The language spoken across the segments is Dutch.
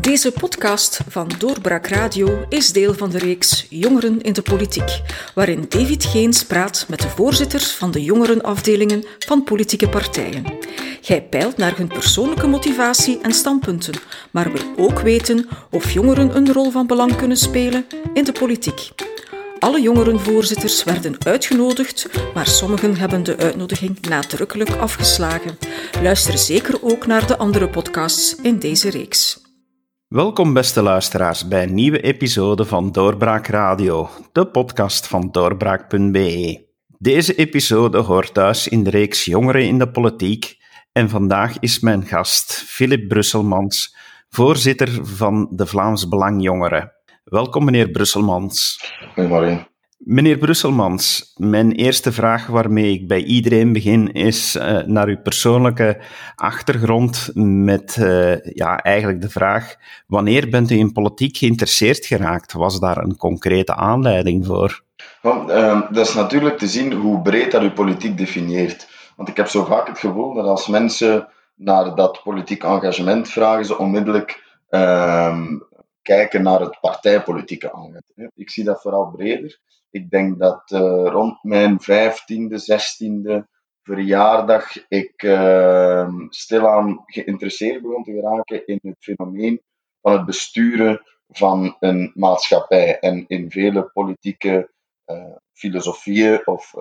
Deze podcast van Doorbraak Radio is deel van de reeks Jongeren in de Politiek, waarin David Geens praat met de voorzitters van de jongerenafdelingen van politieke partijen. Hij peilt naar hun persoonlijke motivatie en standpunten, maar wil ook weten of jongeren een rol van belang kunnen spelen in de politiek. Alle jongerenvoorzitters werden uitgenodigd, maar sommigen hebben de uitnodiging nadrukkelijk afgeslagen. Luister zeker ook naar de andere podcasts in deze reeks. Welkom, beste luisteraars, bij een nieuwe episode van Doorbraak Radio, de podcast van doorbraak.be. Deze episode hoort thuis in de reeks Jongeren in de Politiek en vandaag is mijn gast Philip Brusselmans, voorzitter van de Vlaams Belang Jongeren. Welkom, meneer Brusselmans. Goedemorgen. Meneer Brusselmans, mijn eerste vraag waarmee ik bij iedereen begin is uh, naar uw persoonlijke achtergrond met uh, ja, eigenlijk de vraag, wanneer bent u in politiek geïnteresseerd geraakt? Was daar een concrete aanleiding voor? Uh, dat is natuurlijk te zien hoe breed dat u politiek definieert. Want ik heb zo vaak het gevoel dat als mensen naar dat politiek engagement vragen, ze onmiddellijk ehm, kijken naar het partijpolitieke engagement. Ik zie dat vooral breder. Ik denk dat uh, rond mijn vijftiende, zestiende verjaardag ik uh, stilaan geïnteresseerd begon te geraken in het fenomeen van het besturen van een maatschappij en in vele politieke uh, filosofieën of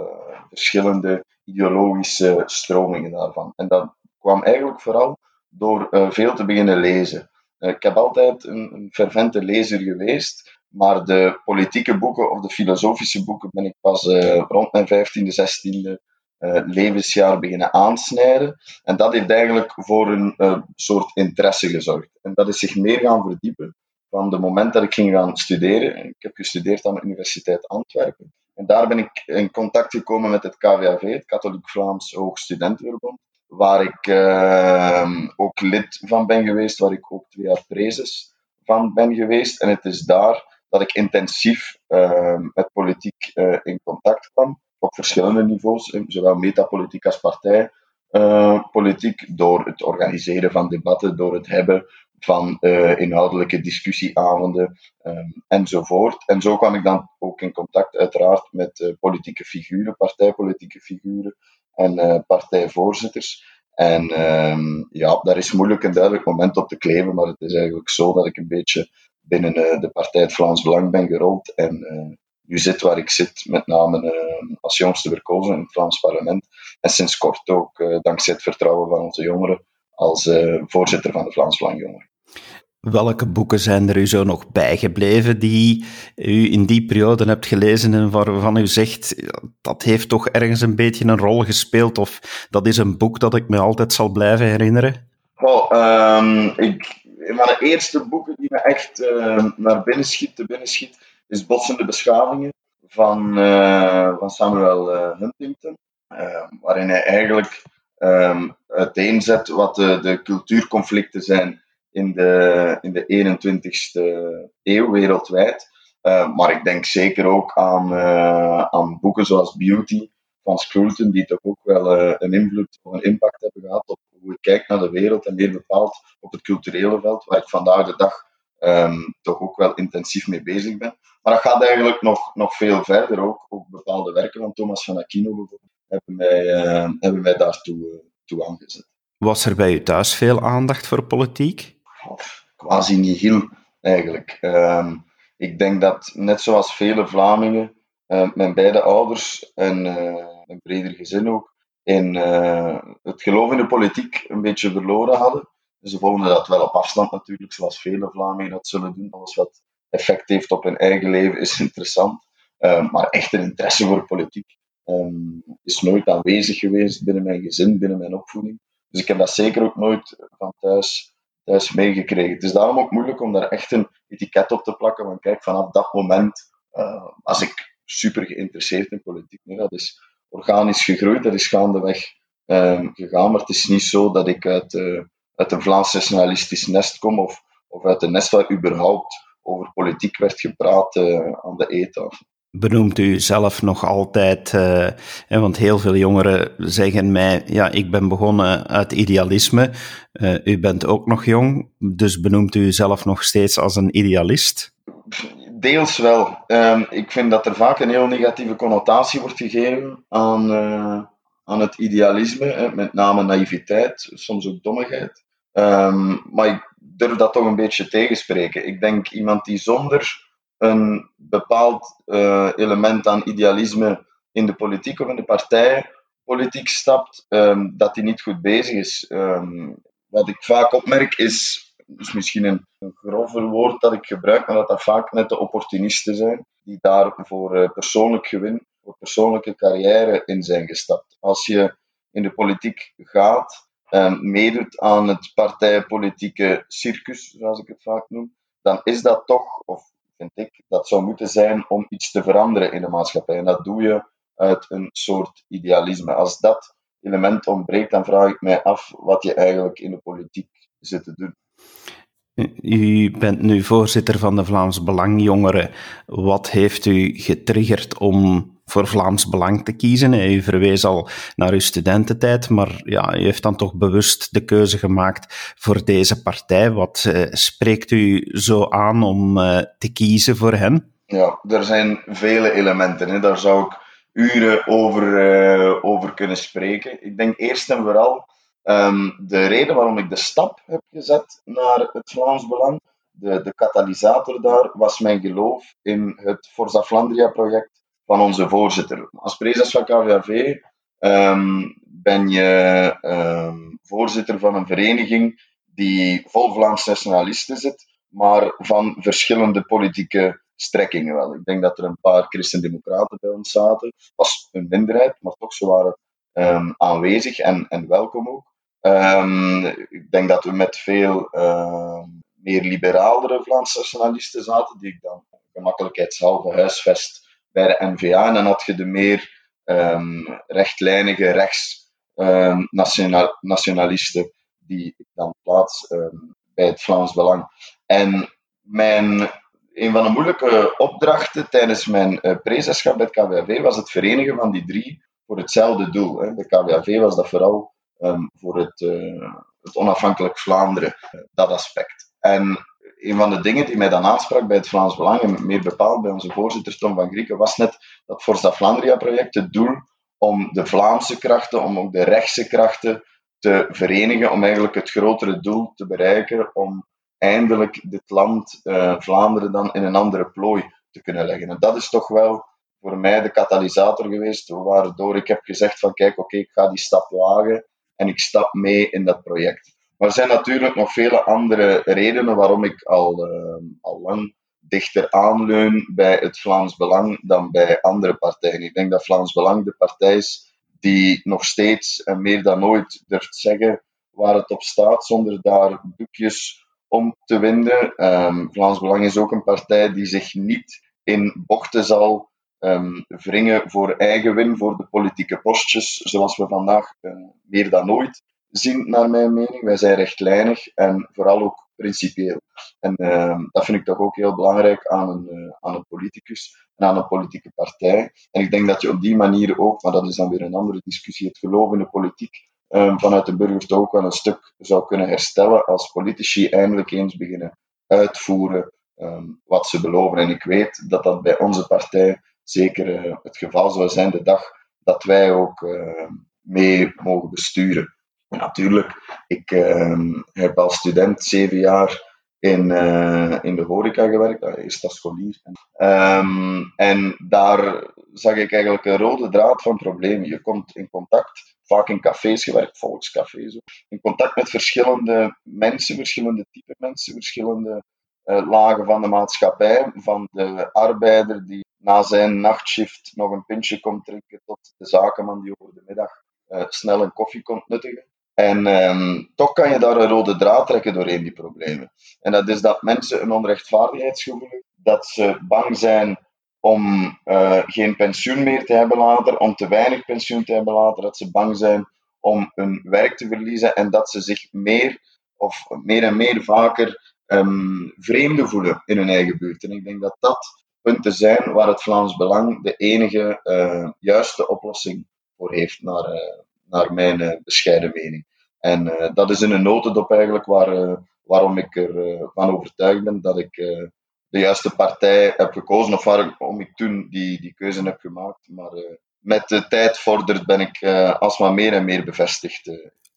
verschillende ideologische stromingen daarvan. En dat kwam eigenlijk vooral door veel te beginnen lezen. ik heb altijd een, een fervente lezer geweest, maar de politieke boeken of de filosofische boeken ben ik pas uh, rond mijn 15e, 16e uh, levensjaar beginnen aansnijden. En dat heeft eigenlijk voor een uh, soort interesse gezorgd. En dat is zich meer gaan verdiepen van het moment dat ik ging gaan studeren. Ik heb gestudeerd aan de Universiteit Antwerpen. En daar ben ik in contact gekomen met het KVAV, het Katholiek Vlaams Hoogstudentenverbond, waar ik ehm, ook lid van ben geweest, waar ik ook twee jaar prezes van ben geweest. En het is daar dat ik intensief uh, met politiek uh, in contact kwam, op verschillende niveaus, zowel metapolitiek als partijpolitiek, uh, door het organiseren van debatten, door het hebben van uh, inhoudelijke discussieavonden um, enzovoort. En zo kwam ik dan ook in contact, uiteraard, met politieke figuren, partijpolitieke figuren en partijvoorzitters. En um, ja, daar is moeilijk een duidelijk moment op te kleven, maar het is eigenlijk zo dat ik een beetje binnen uh, de partij het Vlaams Belang ben gerold. En uh, nu zit waar ik zit, met name uh, als jongste verkozen in het Vlaams parlement. En sinds kort ook, dankzij het vertrouwen van onze jongeren, als voorzitter van de Vlaams Belang Jongeren. Welke boeken zijn er u zo nog bijgebleven die u in die periode hebt gelezen en waarvan u zegt dat heeft toch ergens een beetje een rol gespeeld of dat is een boek dat ik me altijd zal blijven herinneren? Oh, um, ik, een van de eerste boeken die me echt uh, naar binnen schiet, binnen schiet, is Botsende Beschavingen van, uh, van Samuel uh, Huntington. waarin hij eigenlijk um, uiteenzet wat de, de cultuurconflicten zijn in de, in de 21ste eeuw wereldwijd. maar ik denk zeker ook aan, aan boeken zoals Beauty van die toch ook wel een invloed of een impact hebben gehad op hoe ik kijk naar de wereld en meer bepaald op het culturele veld, waar ik vandaag de dag um, toch ook wel intensief mee bezig ben. Maar dat gaat eigenlijk nog, nog veel verder ook. Ook bepaalde werken van Thomas van Aquino bijvoorbeeld hebben mij, uh, hebben mij daartoe uh, toe aangezet. Was er bij u thuis veel aandacht voor politiek? Quasi niet heel, eigenlijk. Um, ik denk dat, net zoals vele Vlamingen, uh, mijn beide ouders en een breder gezin ook, in uh, het geloof in de politiek een beetje verloren hadden. Ze volgden dat wel op afstand natuurlijk, zoals vele Vlamingen dat zullen doen. Alles wat effect heeft op hun eigen leven is interessant. Uh, maar echt een interesse voor politiek um, is nooit aanwezig geweest binnen mijn gezin, binnen mijn opvoeding. Dus ik heb dat zeker ook nooit van thuis, thuis meegekregen. Het is daarom ook moeilijk om daar echt een etiket op te plakken. Want kijk, vanaf dat moment uh, was ik super geïnteresseerd in politiek. Nee, dat is organisch gegroeid. Dat is gaandeweg um, gegaan. Maar het is niet zo dat ik uit, uh, uit een Vlaams nationalistisch nest kom of, of uit een nest waar überhaupt over politiek werd gepraat uh, aan de eettafel. benoemt u zelf nog altijd, uh, want heel veel jongeren zeggen mij, ja, ik ben begonnen uit idealisme. Uh, u bent ook nog jong, dus benoemt u zelf nog steeds als een idealist? Deels wel. Um, ik vind dat er vaak een heel negatieve connotatie wordt gegeven aan, uh, aan het idealisme, hè, met name naïviteit, soms ook dommigheid. Um, maar ik durf dat toch een beetje tegenspreken. Ik denk iemand die zonder een bepaald uh, element aan idealisme in de politiek of in de partijpolitiek stapt, um, dat hij niet goed bezig is. Wat ik vaak opmerk is, is misschien een, een grover woord dat ik gebruik, maar dat dat vaak net de opportunisten zijn, die daar voor uh, persoonlijk gewin, voor persoonlijke carrière in zijn gestapt. Als je in de politiek gaat, um, meedoet aan het partijpolitieke circus, zoals ik het vaak noem, dan is dat toch, of vind ik, dat zou moeten zijn om iets te veranderen in de maatschappij. En dat doe je uit een soort idealisme. Als dat element ontbreekt, dan vraag ik mij af wat je eigenlijk in de politiek zit te doen. U bent nu voorzitter van de Vlaams Belang Jongeren. Wat heeft u getriggerd om voor Vlaams Belang te kiezen? U verwees al naar uw studententijd, maar ja, u heeft dan toch bewust de keuze gemaakt voor deze partij. Wat uh, spreekt u zo aan om uh, te kiezen voor hen? Ja, er zijn vele elementen. Hè. Daar zou ik uren over, uh, over kunnen spreken. Ik denk eerst en vooral Um, de reden waarom ik de stap heb gezet naar het Vlaams Belang, de, de katalysator daar, was mijn geloof in het Forza Flandria-project van onze voorzitter. Als prezes van KVAV ehm, ben je um, voorzitter van een vereniging die vol Vlaams nationalisten zit, maar van verschillende politieke strekkingen wel. Ik denk dat er een paar christendemocraten bij ons zaten. was een minderheid, maar toch ze waren aanwezig en, en welkom ook. Um, ik denk dat we met veel uh, meer liberaalere Vlaamse nationalisten zaten, die ik dan gemakkelijkheidshalve huisvest bij de NVA. En dan had je de meer um, rechtlijnige rechts um, nationaal, nationalisten, die ik dan plaats bij het Vlaams Belang. En mijn, een van de moeilijke opdrachten tijdens mijn uh, prezesschap bij het KWAV was het verenigen van die drie voor hetzelfde doel. Hè. Bij KWAV was dat vooral um, voor het, uh, het onafhankelijk Vlaanderen, uh, dat aspect. En een van de dingen die mij dan aansprak bij het Vlaams Belang, en meer bepaald bij onze voorzitter Tom van Grieken, was net dat Forza Flandria-project, het doel om de Vlaamse krachten, om ook de rechtse krachten te verenigen, om eigenlijk het grotere doel te bereiken, om eindelijk dit land, uh, Vlaanderen, dan in een andere plooi te kunnen leggen. En dat is toch wel voor mij de katalysator geweest, waardoor ik heb gezegd van kijk, oké, ik ga die stap wagen en ik stap mee in dat project. Maar er zijn natuurlijk nog vele andere redenen waarom ik al, uh, al lang dichter aanleun bij het Vlaams Belang dan bij andere partijen. Ik denk dat Vlaams Belang de partij is die nog steeds en meer dan ooit durft zeggen waar het op staat, zonder daar doekjes om te winden. Um, Vlaams Belang is ook een partij die zich niet in bochten zal um, wringen voor eigen win, voor de politieke postjes, zoals we vandaag uh, meer dan ooit zien, naar mijn mening. Wij zijn rechtlijnig en vooral ook principieel. En uh, dat vind ik toch ook heel belangrijk aan een, uh, aan een politicus en aan een politieke partij. En ik denk dat je op die manier ook, maar dat is dan weer een andere discussie, het geloof in de politiek um, vanuit de burgers toch ook wel een stuk zou kunnen herstellen als politici eindelijk eens beginnen uitvoeren um, wat ze beloven. En ik weet dat dat bij onze partij zeker uh, het geval zou zijn de dag dat wij ook uh, mee mogen besturen. En natuurlijk, ik uh, heb als student zeven jaar in, in de horeca gewerkt, eerst als scholier. Um, en daar zag ik eigenlijk een rode draad van problemen. Je komt in contact, vaak in cafés gewerkt, volkscafés, in contact met verschillende mensen, verschillende typen mensen, verschillende lagen van de maatschappij, van de arbeider die na zijn nachtshift nog een pintje komt drinken, tot de zakenman die over de middag uh, snel een koffie komt nuttigen. En um, toch kan je daar een rode draad trekken doorheen die problemen. En dat is dat mensen een onrechtvaardigheidsgevoel dat ze bang zijn om uh, geen pensioen meer te hebben later, om te weinig pensioen te hebben later, dat ze bang zijn om hun werk te verliezen en dat ze zich meer of meer en meer vaker um, vreemde voelen in hun eigen buurt. En ik denk dat dat punten zijn waar het Vlaams Belang de enige juiste oplossing voor heeft, naar, naar mijn bescheiden mening. En dat is in een notendop eigenlijk waar, waarom ik ervan van overtuigd ben dat ik de juiste partij heb gekozen, of waarom ik toen die, die keuze heb gemaakt. Maar met de tijd vordert ben ik alsmaar meer en meer bevestigd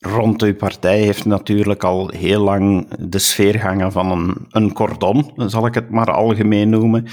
rond uw partij heeft natuurlijk al heel lang de sfeer hangen van een, een cordon, zal ik het maar algemeen noemen.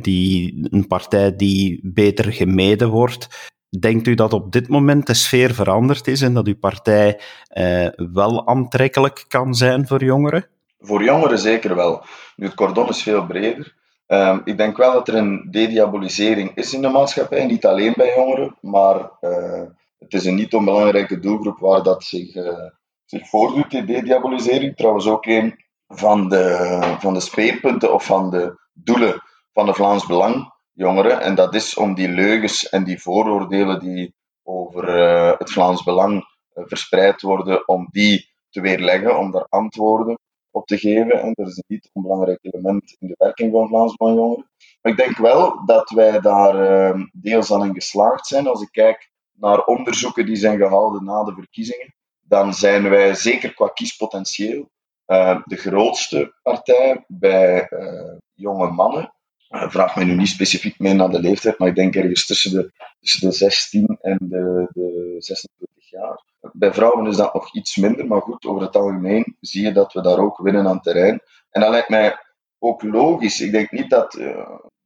Die, een partij die beter gemeden wordt. Denkt u dat op dit moment de sfeer veranderd is en dat uw partij eh, wel aantrekkelijk kan zijn voor jongeren? Voor jongeren zeker wel. Nu, het cordon is veel breder. Um, ik denk wel dat er een dediabolisering is in de maatschappij, niet alleen bij jongeren, maar uh, het is een niet onbelangrijke doelgroep waar dat zich, uh, zich voordoet, die dediabolisering. Trouwens ook een van de, van de speerpunten of van de doelen van de Vlaams Belang jongeren. En dat is om die leugens en die vooroordelen die over uh, het Vlaams Belang verspreid worden, om die te weerleggen, om daar antwoorden op te geven. En dat is een niet onbelangrijk element in de werking van Vlaams Belang jongeren. Maar ik denk wel dat wij daar uh, deels aan in geslaagd zijn. Als ik kijk naar onderzoeken die zijn gehouden na de verkiezingen, dan zijn wij zeker qua kiespotentieel uh, de grootste partij bij uh, jonge mannen. Uh, vraag mij nu niet specifiek mee naar de leeftijd, maar ik denk ergens tussen de, tussen de 16 en de, de 26 jaar. Bij vrouwen is dat nog iets minder, maar goed, over het algemeen zie je dat we daar ook winnen aan terrein. En dat lijkt mij ook logisch. Ik denk niet dat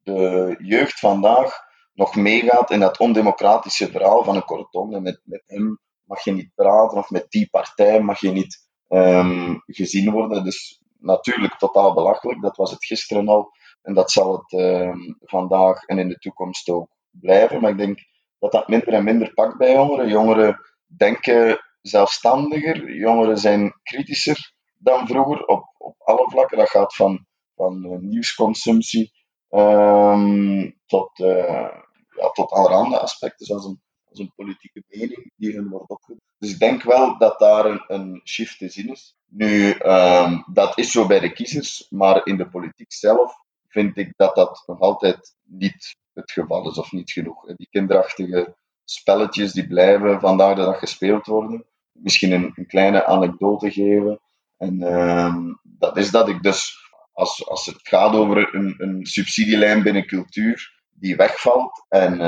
de jeugd vandaag nog meegaat in dat ondemocratische verhaal van een cordon. Met, met hem mag je niet praten, of met die partij mag je niet um, gezien worden. Dus natuurlijk totaal belachelijk. Dat was het gisteren al. En dat zal het um, vandaag en in de toekomst ook blijven. Maar ik denk dat dat minder en minder pakt bij jongeren. Jongeren denken zelfstandiger. Jongeren zijn kritischer dan vroeger op, op alle vlakken. Dat gaat van, van nieuwsconsumptie um, tot, uh, ja, tot allerhande aspecten, zoals een, als een politieke mening die hun wordt opgedaan. Dus ik denk wel dat daar een, een shift te zien is. Nu, um, dat is zo bij de kiezers, maar in de politiek zelf vind ik dat dat nog altijd niet het geval is of niet genoeg. Die kinderachtige spelletjes die blijven vandaag de dag gespeeld worden. Misschien een, een kleine anekdote geven. En um, dat is dat ik dus, als, als het gaat over een, een subsidielijn binnen cultuur, die wegvalt. En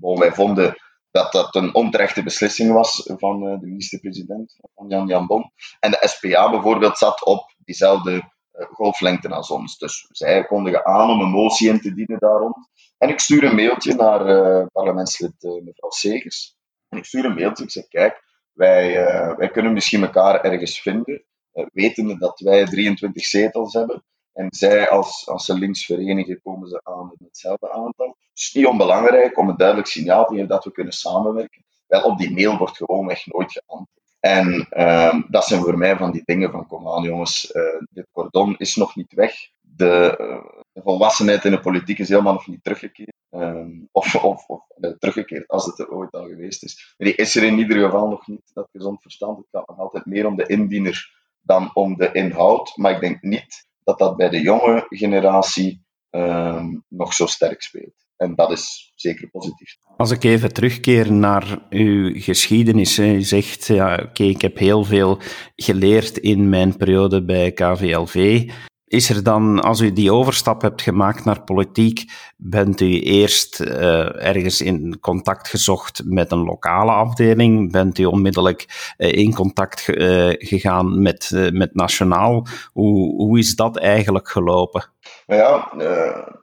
uh, wij vonden dat dat een onterechte beslissing was van uh, de minister-president, van Jan Jan Bon. En de SPA bijvoorbeeld zat op diezelfde golflengte als ons. Dus zij kondigen aan om een motie in te dienen daarom. En ik stuur een mailtje naar parlementslid mevrouw Segers. En ik stuur een mailtje, ik zeg, kijk, wij, wij kunnen misschien elkaar ergens vinden, wetende dat wij 23 zetels hebben. En zij, als, als ze links verenigen, komen ze aan met hetzelfde aantal. Het is niet onbelangrijk om een duidelijk signaal te geven dat we kunnen samenwerken. Wel, op die mail wordt gewoonweg nooit geantwoord. En uh, dat zijn voor mij van die dingen van, kom aan jongens, uh, dit cordon is nog niet weg. De, uh, de, volwassenheid in de politiek is helemaal nog niet teruggekeerd. Um, of of, of teruggekeerd, als het er ooit al geweest is. Die is er in ieder geval nog niet, dat gezond verstand. Het gaat nog altijd meer om de indiener dan om de inhoud. Maar ik denk niet dat dat bij de jonge generatie um, nog zo sterk speelt. En dat is zeker positief. Als ik even terugkeer naar uw geschiedenis. U zegt, ja, oké, ik heb heel veel geleerd in mijn periode bij KVLV. Is er dan, als u die overstap hebt gemaakt naar politiek, bent u eerst uh, ergens in contact gezocht met een lokale afdeling? Bent u onmiddellijk uh, in contact uh, gegaan met, met nationaal? Hoe, hoe is dat eigenlijk gelopen? Ja,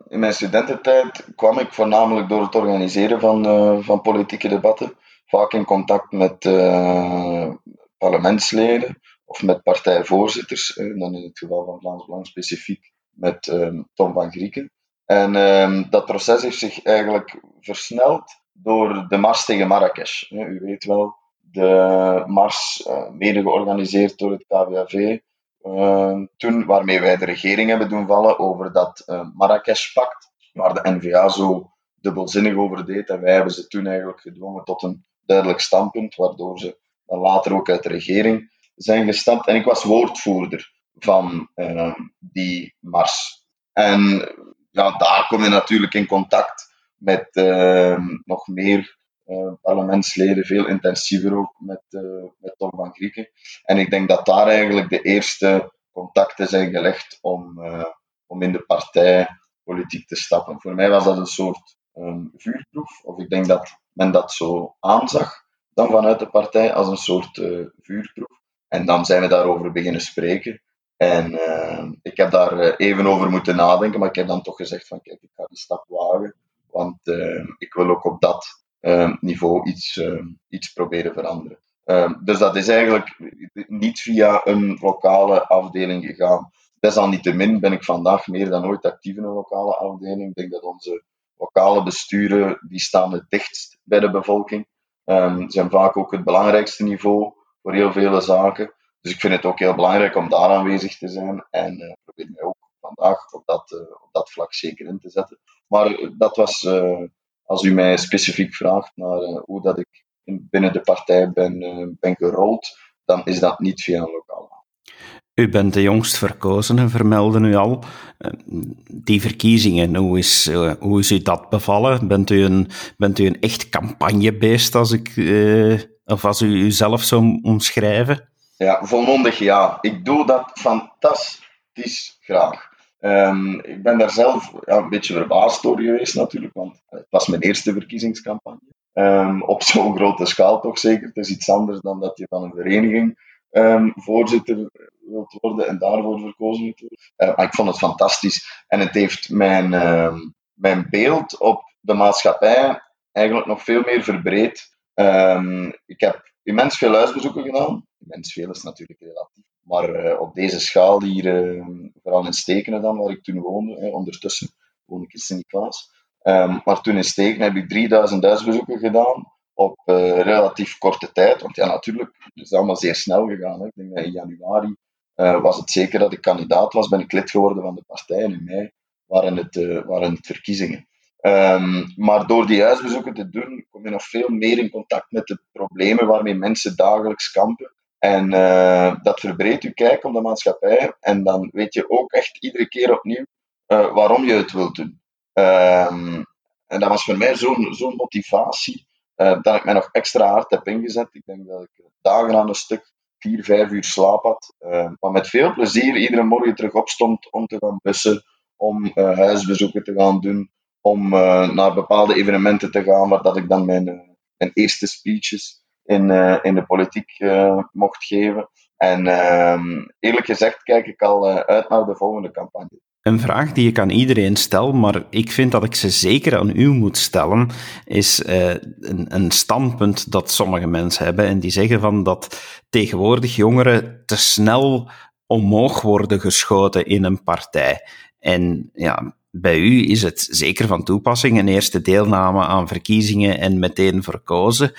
in mijn studententijd kwam ik voornamelijk door het organiseren van, van politieke debatten, vaak in contact met parlementsleden of met partijvoorzitters, dan in het geval van Vlaams Belang specifiek met um, Tom van Grieken. En um, dat proces heeft zich eigenlijk versneld door de mars tegen Marrakesh. U weet wel, de mars, uh, mede georganiseerd door het KVAV, uh, toen waarmee wij de regering hebben doen vallen over dat uh, Marrakesh-pact, waar de NVA zo dubbelzinnig over deed. En wij hebben ze toen eigenlijk gedwongen tot een duidelijk standpunt, waardoor ze dan later ook uit de regering zijn gestapt. En ik was woordvoerder van uh, die mars. En ja, daar kom je natuurlijk in contact met nog meer parlementsleden, veel intensiever ook met, met Tom van Grieken. En ik denk dat daar eigenlijk de eerste contacten zijn gelegd om, om in de partijpolitiek te stappen. Voor mij was dat een soort vuurproef, of ik denk dat men dat zo aanzag dan vanuit de partij als een soort vuurproef. En dan zijn we daarover beginnen spreken. En uh, ik heb daar uh, even over moeten nadenken, maar ik heb dan toch gezegd van kijk, ik ga die stap wagen, want ik wil ook op dat niveau iets, iets proberen veranderen. dus dat is eigenlijk niet via een lokale afdeling gegaan. Desalniettemin ben ik vandaag meer dan ooit actief in een lokale afdeling. Ik denk dat onze lokale besturen, die staan het dichtst bij de bevolking. Um, zijn vaak ook het belangrijkste niveau voor heel vele zaken. Dus ik vind het ook heel belangrijk om daar aanwezig te zijn en uh, probeer mij ook vandaag op dat, uh, op dat vlak zeker in te zetten. Maar eh, dat was, als u mij specifiek vraagt naar hoe dat ik binnen de partij ben, ben gerold, dan is dat niet via een lokaal u bent de jongst verkozenen, vermelden u al. Eh, die verkiezingen, hoe is, eh, hoe is u dat bevallen? Bent u een, bent u een echt campagnebeest, als ik, of als u uzelf zou omschrijven? Ja, volmondig ja. Ik doe dat fantastisch graag. Um, ik ben daar zelf ja, een beetje verbaasd door geweest natuurlijk, want het was mijn eerste verkiezingscampagne. Um, op zo'n grote schaal toch zeker. Het is iets anders dan dat je van een vereniging um, voorzitter wilt worden en daarvoor verkozen wilt worden. Uh, maar ik vond het fantastisch. En het heeft mijn, mijn beeld op de maatschappij eigenlijk nog veel meer verbreed. Um, ik heb immens veel huisbezoeken gedaan. Immens veel is natuurlijk relatief. Maar uh, op deze schaal hier, uh, vooral in Stekenen dan, waar ik toen woonde, ondertussen woon ik in Sint-Niklaas. Um, maar toen in Stekenen heb ik 3000 huisbezoeken gedaan op uh, relatief korte tijd. Want ja, natuurlijk, het is allemaal zeer snel gegaan. Hè. Ik denk dat in januari uh, was het zeker dat ik kandidaat was, ben ik lid geworden van de partij. En in mei waren het, waren het verkiezingen. Um, maar door die huisbezoeken te doen, kom je nog veel meer in contact met de problemen waarmee mensen dagelijks kampen. En dat verbreedt je kijk op de maatschappij. En dan weet je ook echt iedere keer opnieuw waarom je het wilt doen. Um, en dat was voor mij zo'n motivatie uh, dat ik mij nog extra hard heb ingezet. Ik denk dat ik dagen aan een stuk vier, vijf uur slaap had. Maar met veel plezier iedere morgen terug opstond om te gaan bussen, om huisbezoeken te gaan doen, om naar bepaalde evenementen te gaan, waar dat ik dan mijn, mijn eerste speeches in, in de politiek mocht geven. En ehm, eerlijk gezegd kijk ik al uit naar de volgende campagne. Een vraag die ik aan iedereen stel, maar ik vind dat ik ze zeker aan u moet stellen, is een, een, standpunt dat sommige mensen hebben en die zeggen van dat tegenwoordig jongeren te snel omhoog worden geschoten in een partij. En ja, bij u is het zeker van toepassing, een eerste deelname aan verkiezingen en meteen verkozen.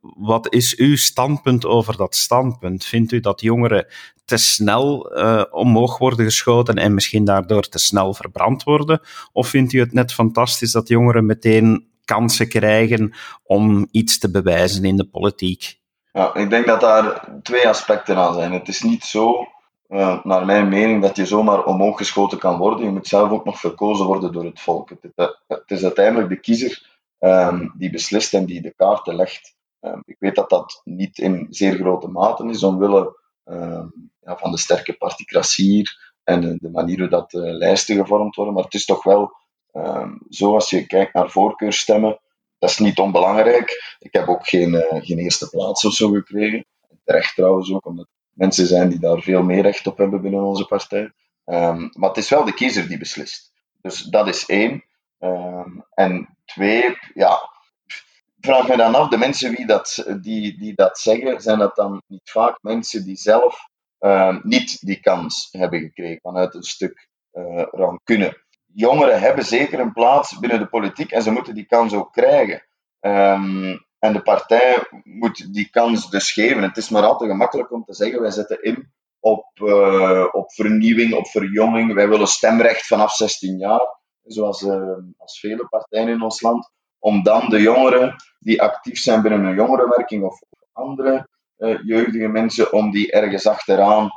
Wat is uw standpunt over dat standpunt? Vindt u dat jongeren te snel uh, omhoog worden geschoten en misschien daardoor te snel verbrand worden? Of vindt u het net fantastisch dat jongeren meteen kansen krijgen om iets te bewijzen in de politiek? Ja, ik denk dat daar twee aspecten aan zijn. Het is niet zo naar mijn mening, dat je zomaar omhoog geschoten kan worden. Je moet zelf ook nog verkozen worden door het volk. Het, het is uiteindelijk de kiezer um, die beslist en die de kaarten legt. Um, ik weet dat dat niet in zeer grote mate is, omwille um, ja, van de sterke particratie en de manier hoe dat uh, lijsten gevormd worden. Maar het is toch wel zo als je kijkt naar voorkeurstemmen, dat is niet onbelangrijk. Ik heb ook geen, uh, geen eerste plaats of zo gekregen. Terecht trouwens ook, omdat mensen zijn die daar veel meer recht op hebben binnen onze partij. Um, maar het is wel de kiezer die beslist. Dus dat is één. Um, en twee, ja, vraag me dan af, de mensen wie dat, die, die dat zeggen, zijn dat dan niet vaak mensen die zelf um, niet die kans hebben gekregen vanuit een stuk uh, rancune. Jongeren hebben zeker een plaats binnen de politiek en ze moeten die kans ook krijgen. Um, en de partij moet die kans dus geven. Het is maar al te gemakkelijk om te zeggen, wij zetten in op, uh, op vernieuwing, op verjonging. Wij willen stemrecht vanaf 16 jaar, zoals uh, als vele partijen in ons land. Om dan de jongeren die actief zijn binnen een jongerenwerking of andere uh, jeugdige mensen, om die ergens achteraan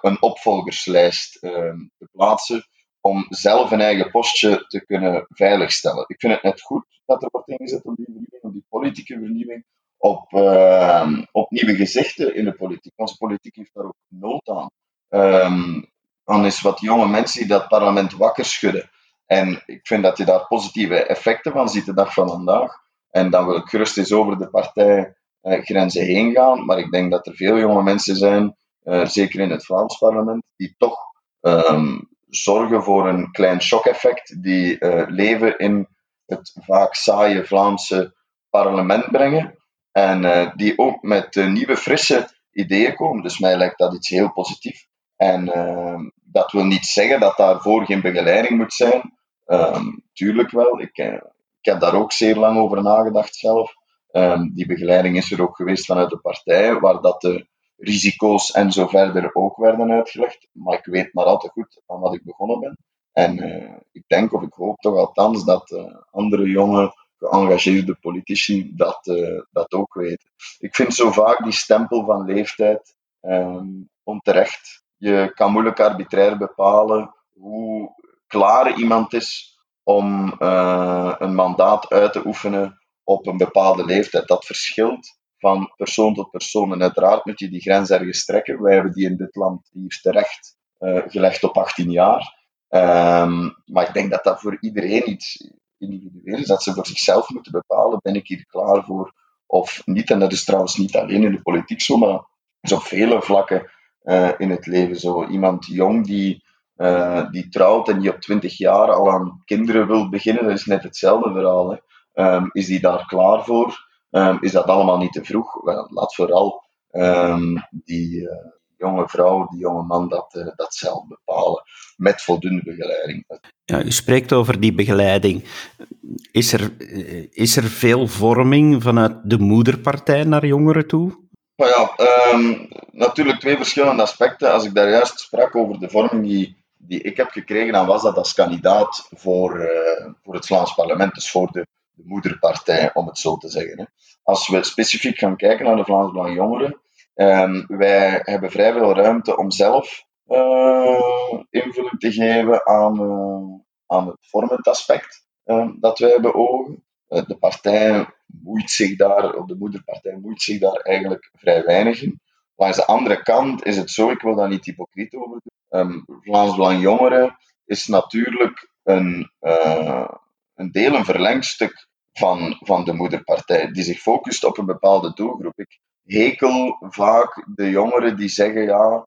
een opvolgerslijst te plaatsen. Om zelf een eigen postje te kunnen veiligstellen. Ik vind het net goed dat er wordt ingezet op die vernieuwing, op die politieke vernieuwing, op, uh, op nieuwe gezichten in de politiek. Onze politiek heeft daar ook nood aan. Um, dan is wat jonge mensen die dat parlement wakker schudden. En ik vind dat je daar positieve effecten van ziet de dag van vandaag. En dan wil ik gerust eens over de partijgrenzen heen gaan. Maar ik denk dat er veel jonge mensen zijn, uh, zeker in het Vlaams parlement, die toch um, zorgen voor een klein shock-effect, die uh, leven in het vaak saaie Vlaamse parlement brengen. En uh, die ook met nieuwe, frisse ideeën komen. Dus mij lijkt dat iets heel positiefs. En uh, dat wil niet zeggen dat daarvoor geen begeleiding moet zijn. Um, tuurlijk wel. Ik, ik heb daar ook zeer lang over nagedacht zelf. Um, die begeleiding is er ook geweest vanuit de partij, waar dat de risico's en zo verder ook werden uitgelegd. Maar ik weet maar al te goed aan wat ik begonnen ben. En uh, ik denk, of ik hoop toch althans, dat uh, andere jonge, geëngageerde politici dat, uh, dat ook weten. Ik vind zo vaak die stempel van leeftijd um, onterecht. Je kan moeilijk arbitrair bepalen hoe klaar iemand is om een mandaat uit te oefenen op een bepaalde leeftijd. Dat verschilt van persoon tot persoon. En uiteraard moet je die grens ergens trekken. Wij hebben die in dit land hier terecht uh, gelegd op 18 jaar. Um, maar ik denk dat dat voor iedereen iets individueel is. Dat ze voor zichzelf moeten bepalen, ben ik hier klaar voor of niet. En dat is trouwens niet alleen in de politiek zo, maar is op vele vlakken uh, in het leven zo. Iemand jong die, uh, die trouwt en die op 20 jaar al aan kinderen wil beginnen, dat is net hetzelfde verhaal. Hè. Um, is die daar klaar voor? Um, is dat allemaal niet te vroeg? Laat vooral um, die uh, jonge vrouw, die jonge man dat, uh, dat zelf bepalen, met voldoende begeleiding. Ja, u spreekt over die begeleiding. Is er, is er veel vorming vanuit de moederpartij naar jongeren toe? Maar ja, um, natuurlijk twee verschillende aspecten. Als ik daar juist sprak over de vorming die, die ik heb gekregen, dan was dat als kandidaat voor, uh, voor het Vlaams parlement, dus voor de, de, moederpartij, om het zo te zeggen. Hè. Als we specifiek gaan kijken naar de Vlaams Belang Jongeren, um, wij hebben vrij veel ruimte om zelf uh, invulling te geven aan, uh, aan het vormend aspect dat wij beogen. de partij moeit zich daar, de moederpartij moeit zich daar eigenlijk vrij weinig in. Langs de andere kant is het zo, ik wil daar niet hypocriet over doen. Um, Vlaams Belang Jongeren is natuurlijk een, uh, een deel, een verlengstuk van, van de moederpartij, die zich focust op een bepaalde doelgroep. Ik hekel vaak de jongeren die zeggen, ja,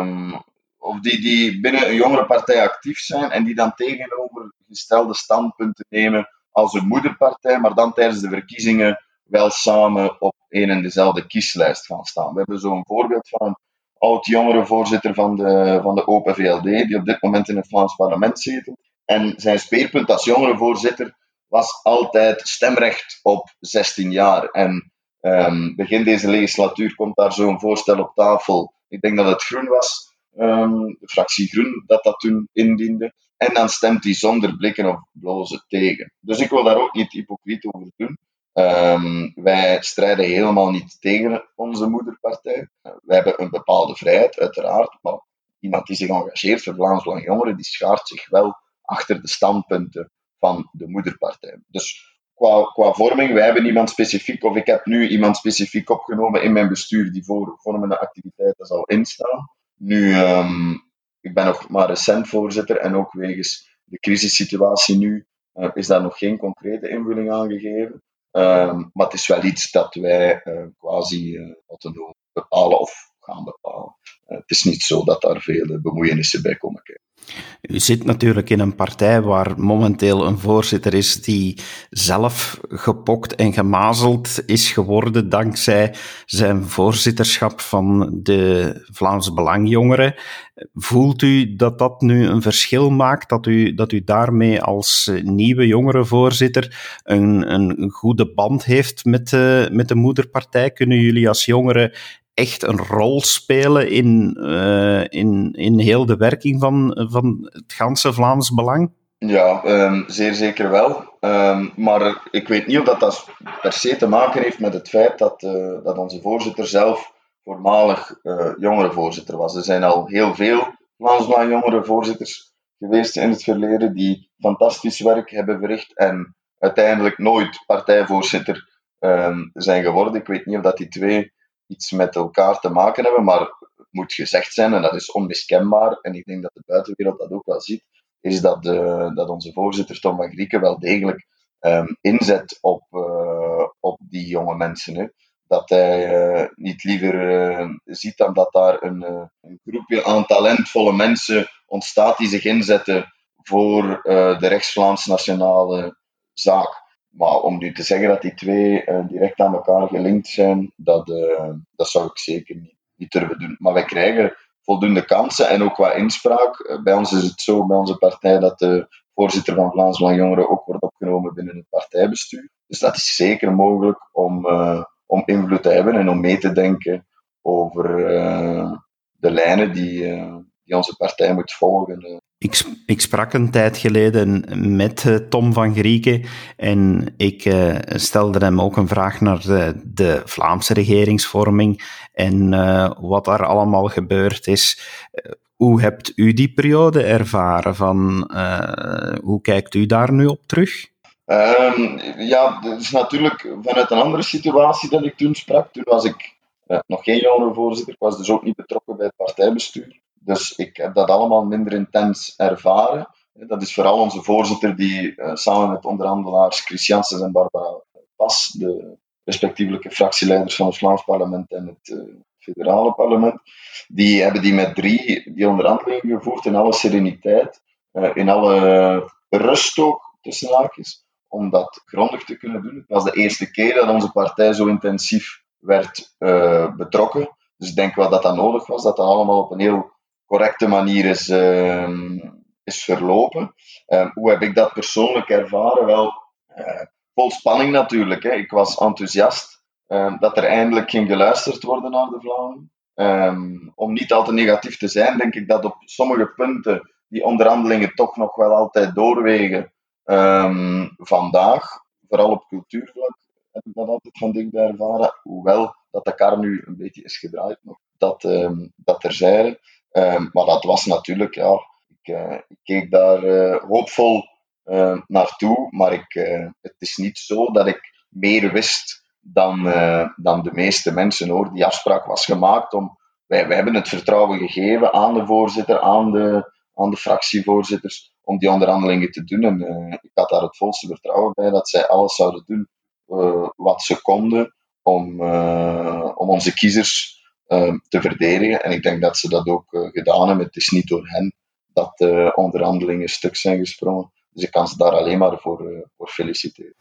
um, of die, die binnen een jongerenpartij actief zijn en die dan tegenovergestelde standpunten nemen als een moederpartij, maar dan tijdens de verkiezingen wel samen op een en dezelfde kieslijst gaan staan. We hebben zo'n voorbeeld van een oud-jongerenvoorzitter van de, van de Open VLD, die op dit moment in het Vlaams parlement zetelt. En zijn speerpunt als jongerenvoorzitter was altijd stemrecht op 16 jaar. En um, begin deze legislatuur komt daar zo'n voorstel op tafel. Ik denk dat het Groen was, um, de fractie Groen, dat dat toen indiende. En dan stemt hij zonder blikken of blozen tegen. Dus ik wil daar ook niet hypocriet over doen. Um, wij strijden helemaal niet tegen onze moederpartij. wij hebben een bepaalde vrijheid, uiteraard. Maar iemand die zich engageert voor Vlaams Belang Jongeren, die schaart zich wel achter de standpunten van de moederpartij. Dus qua, qua vorming, wij hebben iemand specifiek, of ik heb nu iemand specifiek opgenomen in mijn bestuur die voor vormende activiteiten zal instaan. Nu, um, ik ben nog maar recent voorzitter en ook wegens de crisissituatie nu uh, is daar nog geen concrete invulling aan gegeven. Um, maar het is wel iets dat wij uh, quasi uh, autonoom bepalen of bepalen. het is niet zo dat daar veel bemoeienissen bij komen kijken. U zit natuurlijk in een partij waar momenteel een voorzitter is die zelf gepokt en gemazeld is geworden dankzij zijn voorzitterschap van de Vlaamse Belangjongeren. Voelt u dat dat nu een verschil maakt, dat u, dat u daarmee als nieuwe jongerenvoorzitter een, een goede band heeft met de, met de moederpartij? Kunnen jullie als jongeren echt een rol spelen in, uh, in, in heel de werking van, van het ganse Vlaams Belang? Ja, um, zeer zeker wel. Um, maar ik weet niet of dat, dat per se te maken heeft met het feit dat, uh, dat onze voorzitter zelf voormalig uh, jongerenvoorzitter was. Er zijn al heel veel Vlaams Belang jongerenvoorzitters geweest in het verleden, die fantastisch werk hebben verricht en uiteindelijk nooit partijvoorzitter ehm, zijn geworden. Ik weet niet of dat die twee iets met elkaar te maken hebben, maar het moet gezegd zijn, en dat is onmiskenbaar, en ik denk dat de buitenwereld dat ook wel ziet, is dat, de, dat onze voorzitter Tom van Grieken wel degelijk um, inzet op, uh, op die jonge mensen. Hè. Dat hij uh, niet liever uh, ziet dan dat daar een, een, groepje aan talentvolle mensen ontstaat die zich inzetten voor de rechts-Vlaams nationale zaak. Maar om nu te zeggen dat die twee direct aan elkaar gelinkt zijn, dat, dat zou ik zeker niet, durven doen. Maar wij krijgen voldoende kansen en ook qua inspraak. Bij ons is het zo, bij onze partij, dat de voorzitter van Vlaams Belang Jongeren ook wordt opgenomen binnen het partijbestuur. Dus dat is zeker mogelijk om, om invloed te hebben en om mee te denken over de lijnen die, die onze partij moet volgen. Ik, ik, sprak een tijd geleden met Tom van Grieken en ik uh, stelde hem ook een vraag naar de, de Vlaamse regeringsvorming en uh, wat daar allemaal gebeurd is. Hoe hebt u die periode ervaren? Van, hoe kijkt u daar nu op terug? Um, ja, dat is natuurlijk vanuit een andere situatie dat ik toen sprak. Toen was ik nog geen jongerenvoorzitter, ik was dus ook niet betrokken bij het partijbestuur. Dus ik heb dat allemaal minder intens ervaren. Dat is vooral onze voorzitter die uh, samen met onderhandelaars Chris Janssens en Barbara Pas, de respectievelijke fractieleiders van het Vlaams parlement en het federale parlement, die hebben die met drie die onderhandelingen gevoerd in alle sereniteit, uh, in alle rust ook, tussen haakjes, om dat grondig te kunnen doen. Het was de eerste keer dat onze partij zo intensief werd betrokken. Dus ik denk wel dat dat nodig was, dat dat allemaal op een heel correcte manier is, uh, is verlopen. Ehm, hoe heb ik dat persoonlijk ervaren? Wel, eh, vol spanning natuurlijk. Hè. Ik was enthousiast um, dat er eindelijk ging geluisterd worden naar de. Um, om niet al te negatief te zijn, denk ik dat op sommige punten die onderhandelingen toch nog wel altijd doorwegen vandaag. Vooral op cultuurvlak heb ik dat altijd van dichtbij ervaren. Hoewel dat de kar nu een beetje is gedraaid nog. Dat, um, dat terzijde. Um, maar dat was natuurlijk, ja, ik, uh, ik keek daar uh, hoopvol uh, naartoe. Maar ik, het is niet zo dat ik meer wist dan, dan de meeste mensen hoor. Die afspraak was gemaakt om. Wij, wij hebben het vertrouwen gegeven aan de voorzitter, aan de, aan de fractievoorzitters, om die onderhandelingen te doen. En ik had daar het volste vertrouwen bij dat zij alles zouden doen wat ze konden om, om onze kiezers te verdedigen. En ik denk dat ze dat ook gedaan hebben. Het is niet door hen dat de onderhandelingen stuk zijn gesprongen. Dus ik kan ze daar alleen maar voor, voor feliciteren.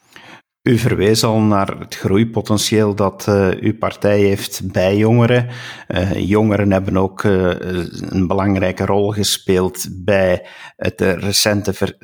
U verwees al naar het groeipotentieel dat uh, uw partij heeft bij jongeren. Jongeren hebben ook een belangrijke rol gespeeld bij het recente ver,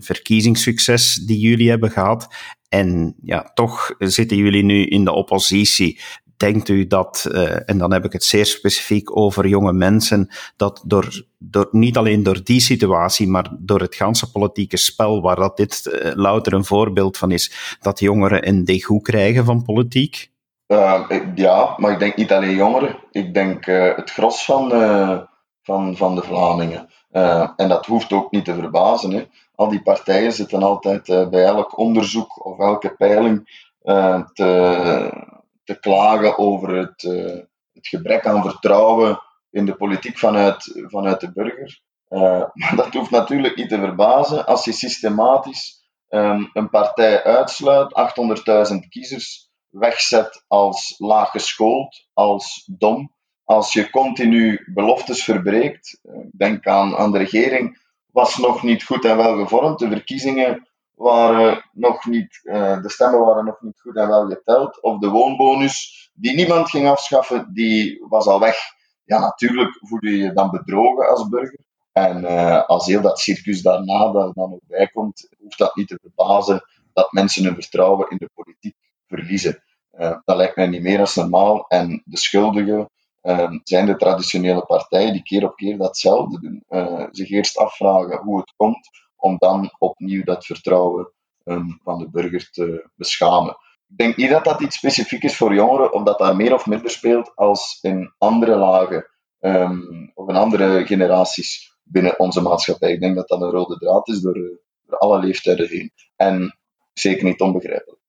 verkiezingssucces die jullie hebben gehad. En ja, toch zitten jullie nu in de oppositie denkt u dat, uh, en dan heb ik het zeer specifiek over jonge mensen, dat door, door, niet alleen door die situatie, maar door het ganse politieke spel, waar dat dit uh, louter een voorbeeld van is, dat jongeren een degoe krijgen van politiek? Uh, ja, maar ik denk niet alleen jongeren. Ik denk het gros van, van, van de Vlamingen. en dat hoeft ook niet te verbazen. Hè. Al die partijen zitten altijd bij elk onderzoek of elke peiling te te klagen over het, uh, het gebrek aan vertrouwen in de politiek vanuit, vanuit de burger. Uh, maar dat hoeft natuurlijk niet te verbazen als je systematisch um, een partij uitsluit, 800.000 kiezers wegzet als laaggeschoold, als dom. Als je continu beloftes verbreekt, uh, denk aan, aan de regering, was nog niet goed en wel gevormd. De verkiezingen waren nog niet, uh, de stemmen waren nog niet goed en wel geteld. Of de woonbonus, die niemand ging afschaffen, die was al weg. Ja, natuurlijk voel je je dan bedrogen als burger. En uh, als heel dat circus daarna daar dan ook bij komt, hoeft dat niet te verbazen dat mensen hun vertrouwen in de politiek verliezen. Uh, dat lijkt mij niet meer als normaal. En de schuldigen zijn de traditionele partijen die keer op keer datzelfde doen. zich eerst afvragen hoe het komt, om dan opnieuw dat vertrouwen um, van de burger te beschamen. Ik denk niet dat dat iets specifiek is voor jongeren, of dat meer of minder speelt als in andere lagen um, of in andere generaties binnen onze maatschappij. Ik denk dat dat een rode draad is door, door alle leeftijden heen. En zeker niet onbegrijpelijk.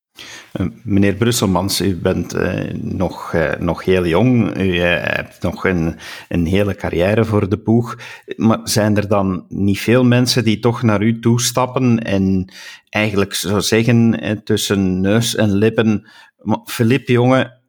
Eh, meneer Brusselmans, u bent uh, nog, uh, nog heel jong, u hebt nog een, een hele carrière voor de boeg. Maar zijn er dan niet veel mensen die toch naar u toestappen en eigenlijk zou zeggen tussen neus en lippen, Filip jongen,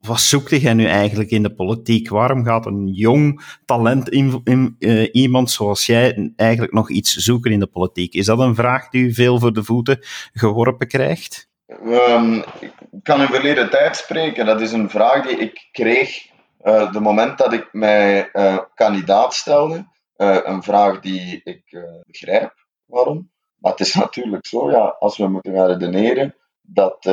wat zoekt jij nu eigenlijk in de politiek? Waarom gaat een jong talent, in, in, uh, iemand zoals jij, eigenlijk nog iets zoeken in de politiek? Is dat een vraag die u veel voor de voeten geworpen krijgt? Um, ik kan in verleden tijd spreken. Dat is een vraag die ik kreeg uh, de moment dat ik mij uh, kandidaat stelde. een vraag die ik begrijp waarom. Maar het is natuurlijk zo, ja, als we moeten gaan redeneren, dat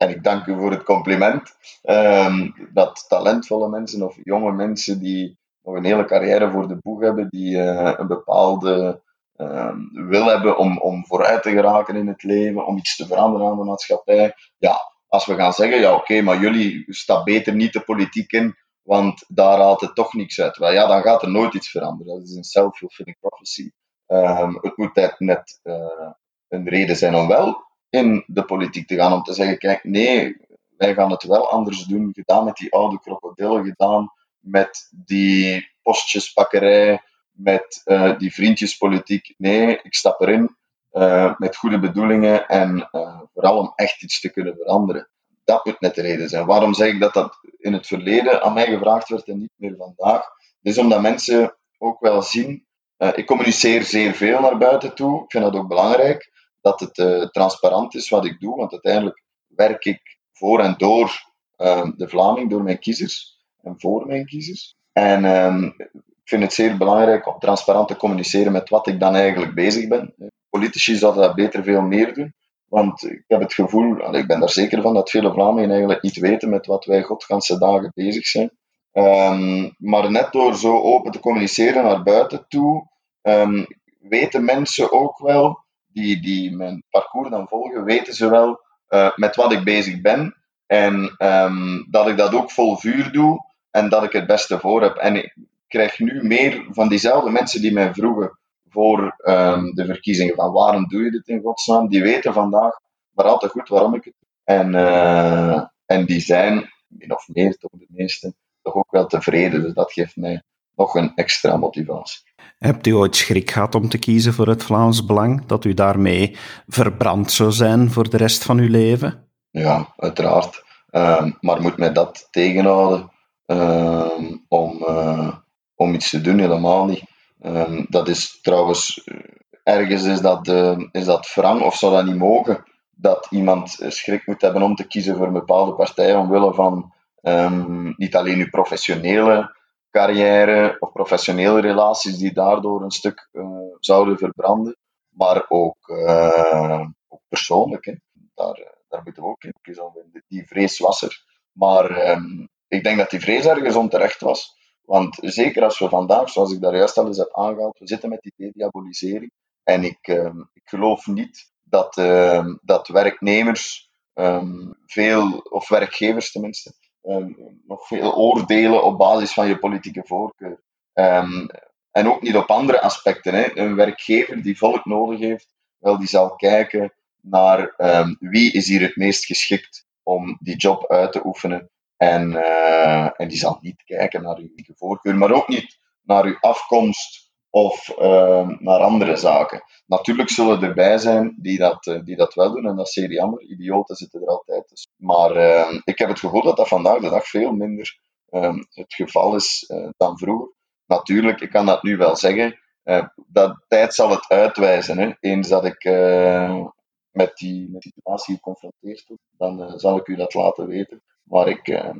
en ik dank u voor het compliment, um, dat talentvolle mensen of jonge mensen die nog een hele carrière voor de boeg hebben, die uh, een bepaalde um, wil hebben om, om vooruit te geraken in het leven, om iets te veranderen aan de maatschappij. Ja, als we gaan zeggen, ja oké, maar jullie staan beter niet de politiek in, want daar haalt het toch niks uit. Wel ja, dan gaat er nooit iets veranderen. Dat is een self-fulfilling prophecy. Um, het moet net uh, een reden zijn om wel in de politiek te gaan. Om te zeggen, kijk, nee, wij gaan het wel anders doen. Gedaan met die oude krokodillen, gedaan met die postjespakkerij, met uh, die vriendjespolitiek. Nee, ik stap erin uh, met goede bedoelingen en uh, vooral om echt iets te kunnen veranderen. Dat moet net de reden zijn. Waarom zeg ik dat dat in het verleden aan mij gevraagd werd en niet meer vandaag? Dus omdat mensen ook wel zien, ik communiceer zeer veel naar buiten toe, ik vind dat ook belangrijk, dat het uh, transparant is wat ik doe, want uiteindelijk werk ik voor en door uh, de Vlaming, door mijn kiezers en voor mijn kiezers. En um, ik vind het zeer belangrijk om transparant te communiceren met wat ik dan eigenlijk bezig ben. Politici zouden dat beter veel meer doen, want ik heb het gevoel, ik ben daar zeker van, dat vele Vlamingen eigenlijk niet weten met wat wij godganse dagen bezig zijn. Um, maar net door zo open te communiceren naar buiten toe, weten mensen ook wel die, die mijn parcours dan volgen, weten ze wel uh, met wat ik bezig ben. En um, dat ik dat ook vol vuur doe en dat ik het beste voor heb. En ik krijg nu meer van diezelfde mensen die mij vroegen voor um, de verkiezingen van waarom doe je dit in godsnaam, die weten vandaag maar al te goed waarom ik het doe. En, uh, en die zijn, min of meer toch de meeste, toch ook wel tevreden. Dus dat geeft mij nog een extra motivatie. Hebt u ooit schrik gehad om te kiezen voor het Vlaams Belang? Dat u daarmee verbrand zou zijn voor de rest van uw leven? Ja, uiteraard. Uh, maar moet mij dat tegenhouden uh, om, uh, om iets te doen? Helemaal niet. Ehm, dat is trouwens, ergens is dat, is dat wrang of zou dat niet mogen, dat iemand schrik moet hebben om te kiezen voor een bepaalde partij omwille van ehm, niet alleen uw professionele carrière of professionele relaties die daardoor een stuk uh, zouden verbranden, maar ook, uh, persoonlijk. Hè. Daar, eh, daar moeten we ook vinden. Die vrees was er. Maar um, ik denk dat die vrees ergens onterecht was. Want zeker als we vandaag, zoals ik daar juist al eens heb aangehaald, we zitten met die dediabolisering. En ik, um, ik geloof niet dat, uh, dat werknemers veel, of werkgevers tenminste, um, nog veel oordelen op basis van je politieke voorkeur. Um, en ook niet op andere aspecten. Hè. Een werkgever die volk nodig heeft, wel, die zal kijken naar um, wie is hier het meest geschikt om die job uit te oefenen. En, uh, en die zal niet kijken naar uw voorkeur, maar ook niet naar uw afkomst of uh, naar andere zaken. Natuurlijk zullen er erbij zijn die dat, uh, die dat wel doen, en dat is zeer jammer. Idioten zitten er altijd tussen. Maar uh, ik heb het gevoel dat dat vandaag de dag veel minder ehm, het geval is eh, dan vroeger. Natuurlijk, ik kan dat nu wel zeggen. dat tijd zal het uitwijzen. Hè. Eens dat ik met, die, met die situatie geconfronteerd word, dan zal ik u dat laten weten. Maar ik, ehm,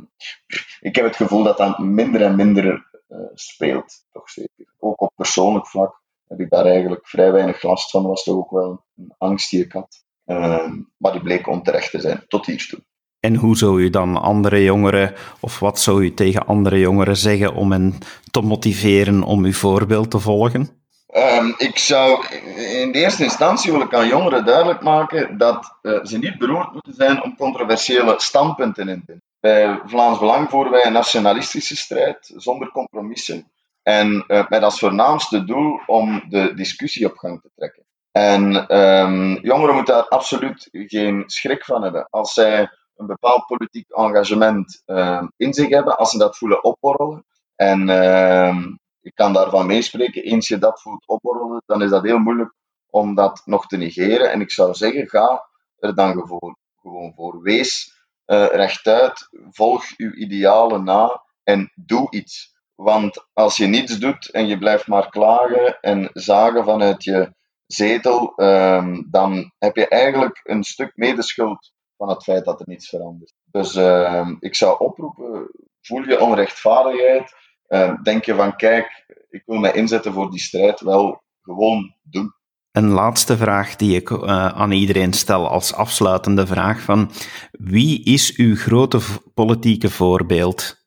ik heb het gevoel dat dat minder en minder speelt, toch zeker. Ook op persoonlijk vlak heb ik daar eigenlijk vrij weinig last van. Dat was toch ook wel een angst die ik had. Uh, maar die bleek onterecht te zijn, tot hiertoe. En hoe zou u dan andere jongeren, of wat zou u tegen andere jongeren zeggen om hen te motiveren om uw voorbeeld te volgen? Um, ik zou in de eerste instantie wil ik aan jongeren duidelijk maken dat uh, ze niet beroerd moeten zijn om controversiële standpunten in te. Bij Vlaams Belang voeren wij een nationalistische strijd zonder compromissen. En uh, met als voornaamste doel om de discussie op gang te trekken. En um, jongeren moeten daar absoluut geen schrik van hebben. Als zij een bepaald politiek engagement uh, in zich hebben, als ze dat voelen opborrelen. En uh, ik kan daarvan meespreken, eens je dat voelt opborrelen, dan is dat heel moeilijk om dat nog te negeren. En ik zou zeggen, ga er dan gewoon, gewoon voor. Wees uh, rechtuit, volg uw idealen na en doe iets. Want als je niets doet en je blijft maar klagen en zagen vanuit je zetel, um, dan heb je eigenlijk een stuk medeschuld van het feit dat er niets verandert. Dus uh, ik zou oproepen, voel je onrechtvaardigheid, uh, denk je van kijk, ik wil mij inzetten voor die strijd, wel gewoon doen. Een laatste vraag die ik uh, aan iedereen stel als afsluitende vraag van wie is uw grote politieke voorbeeld?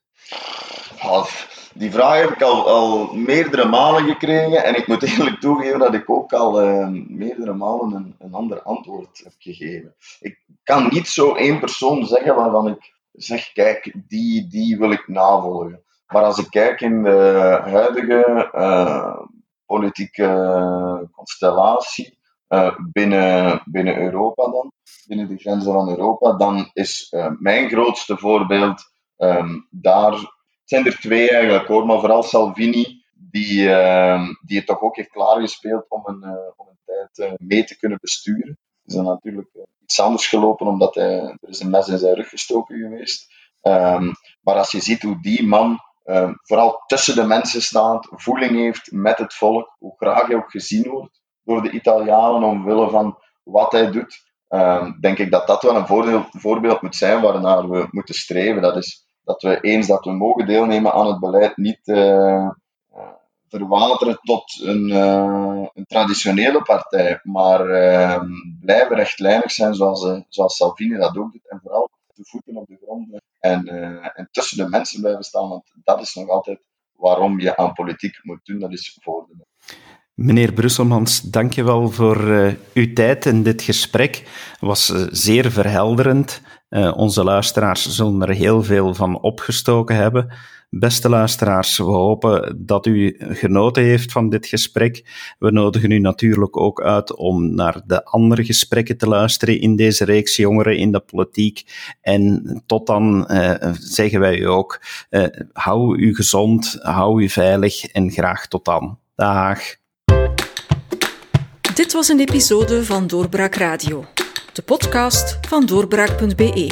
Die vraag heb ik al, meerdere malen gekregen en ik moet eerlijk toegeven dat ik ook al uh, meerdere malen een, een ander antwoord heb gegeven. Ik kan niet zo één persoon zeggen waarvan ik zeg, kijk, die, die wil ik navolgen. Maar als ik kijk in de huidige uh, politieke constellatie uh, binnen, binnen Europa dan, binnen de grenzen van Europa, dan is uh, mijn grootste voorbeeld um, daar zijn er twee eigenlijk hoor, maar vooral Salvini, die, uh, die het toch ook heeft klaargespeeld om een, om een tijd mee te kunnen besturen. Is dan natuurlijk iets anders gelopen, omdat hij, er is een mes in zijn rug gestoken geweest. Um, maar als je ziet hoe die man um, vooral tussen de mensen staat, voeling heeft met het volk, hoe graag hij ook gezien wordt door de Italianen omwille van wat hij doet, um, denk ik dat dat wel een voorbeeld, moet zijn waarnaar we moeten streven. Dat is dat we eens dat we mogen deelnemen aan het beleid niet uh, verwateren tot een, uh, een, traditionele partij, maar uh, blijven rechtlijnig zijn zoals, zoals Salvini dat ook doet en vooral de voeten op de grond en, en tussen de mensen blijven staan, want dat is nog altijd waarom je aan politiek moet doen, dat is voor Meneer Brusselmans, dank je wel voor uh, uw tijd in dit gesprek. Was uh, zeer verhelderend. Onze luisteraars zullen er heel veel van opgestoken hebben. Beste luisteraars, we hopen dat u genoten heeft van dit gesprek. We nodigen u natuurlijk ook uit om naar de andere gesprekken te luisteren in deze reeks Jongeren in de Politiek. En tot dan zeggen wij u ook, hou u gezond, hou u veilig en graag tot dan. Dag. Dit was een episode van Doorbraak Radio, de podcast van doorbraak.be.